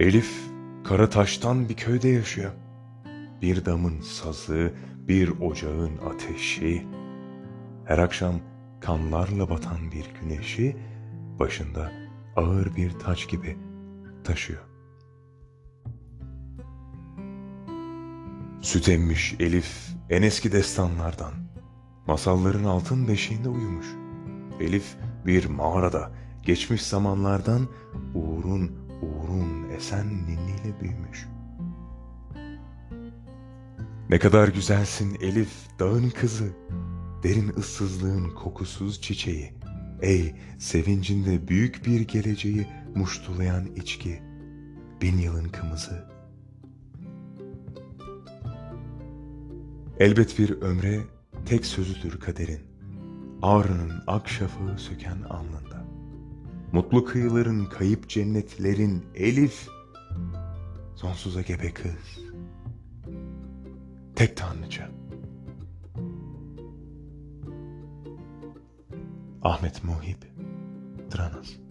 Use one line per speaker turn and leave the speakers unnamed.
Elif kara taştan bir köyde yaşıyor. Bir damın sazı, bir ocağın ateşi. Her akşam kanlarla batan bir güneşi başında ağır bir taç gibi taşıyor. Süt emmiş Elif en eski destanlardan. Masalların altın beşiğinde uyumuş. Elif bir mağarada geçmiş zamanlardan Uğur'un Uğur'un esen ninniyle büyümüş. Ne kadar güzelsin Elif, dağın kızı, derin ıssızlığın kokusuz çiçeği, ey sevincinde büyük bir geleceği muştulayan içki, bin yılın kımızı. Elbet bir ömre tek sözüdür kaderin, ağrının ak şafağı söken alnında. Mutlu kıyıların, kayıp cennetlerin Elif, sonsuza gebe kız. Tek tanrıça. Ahmet Muhip Dranas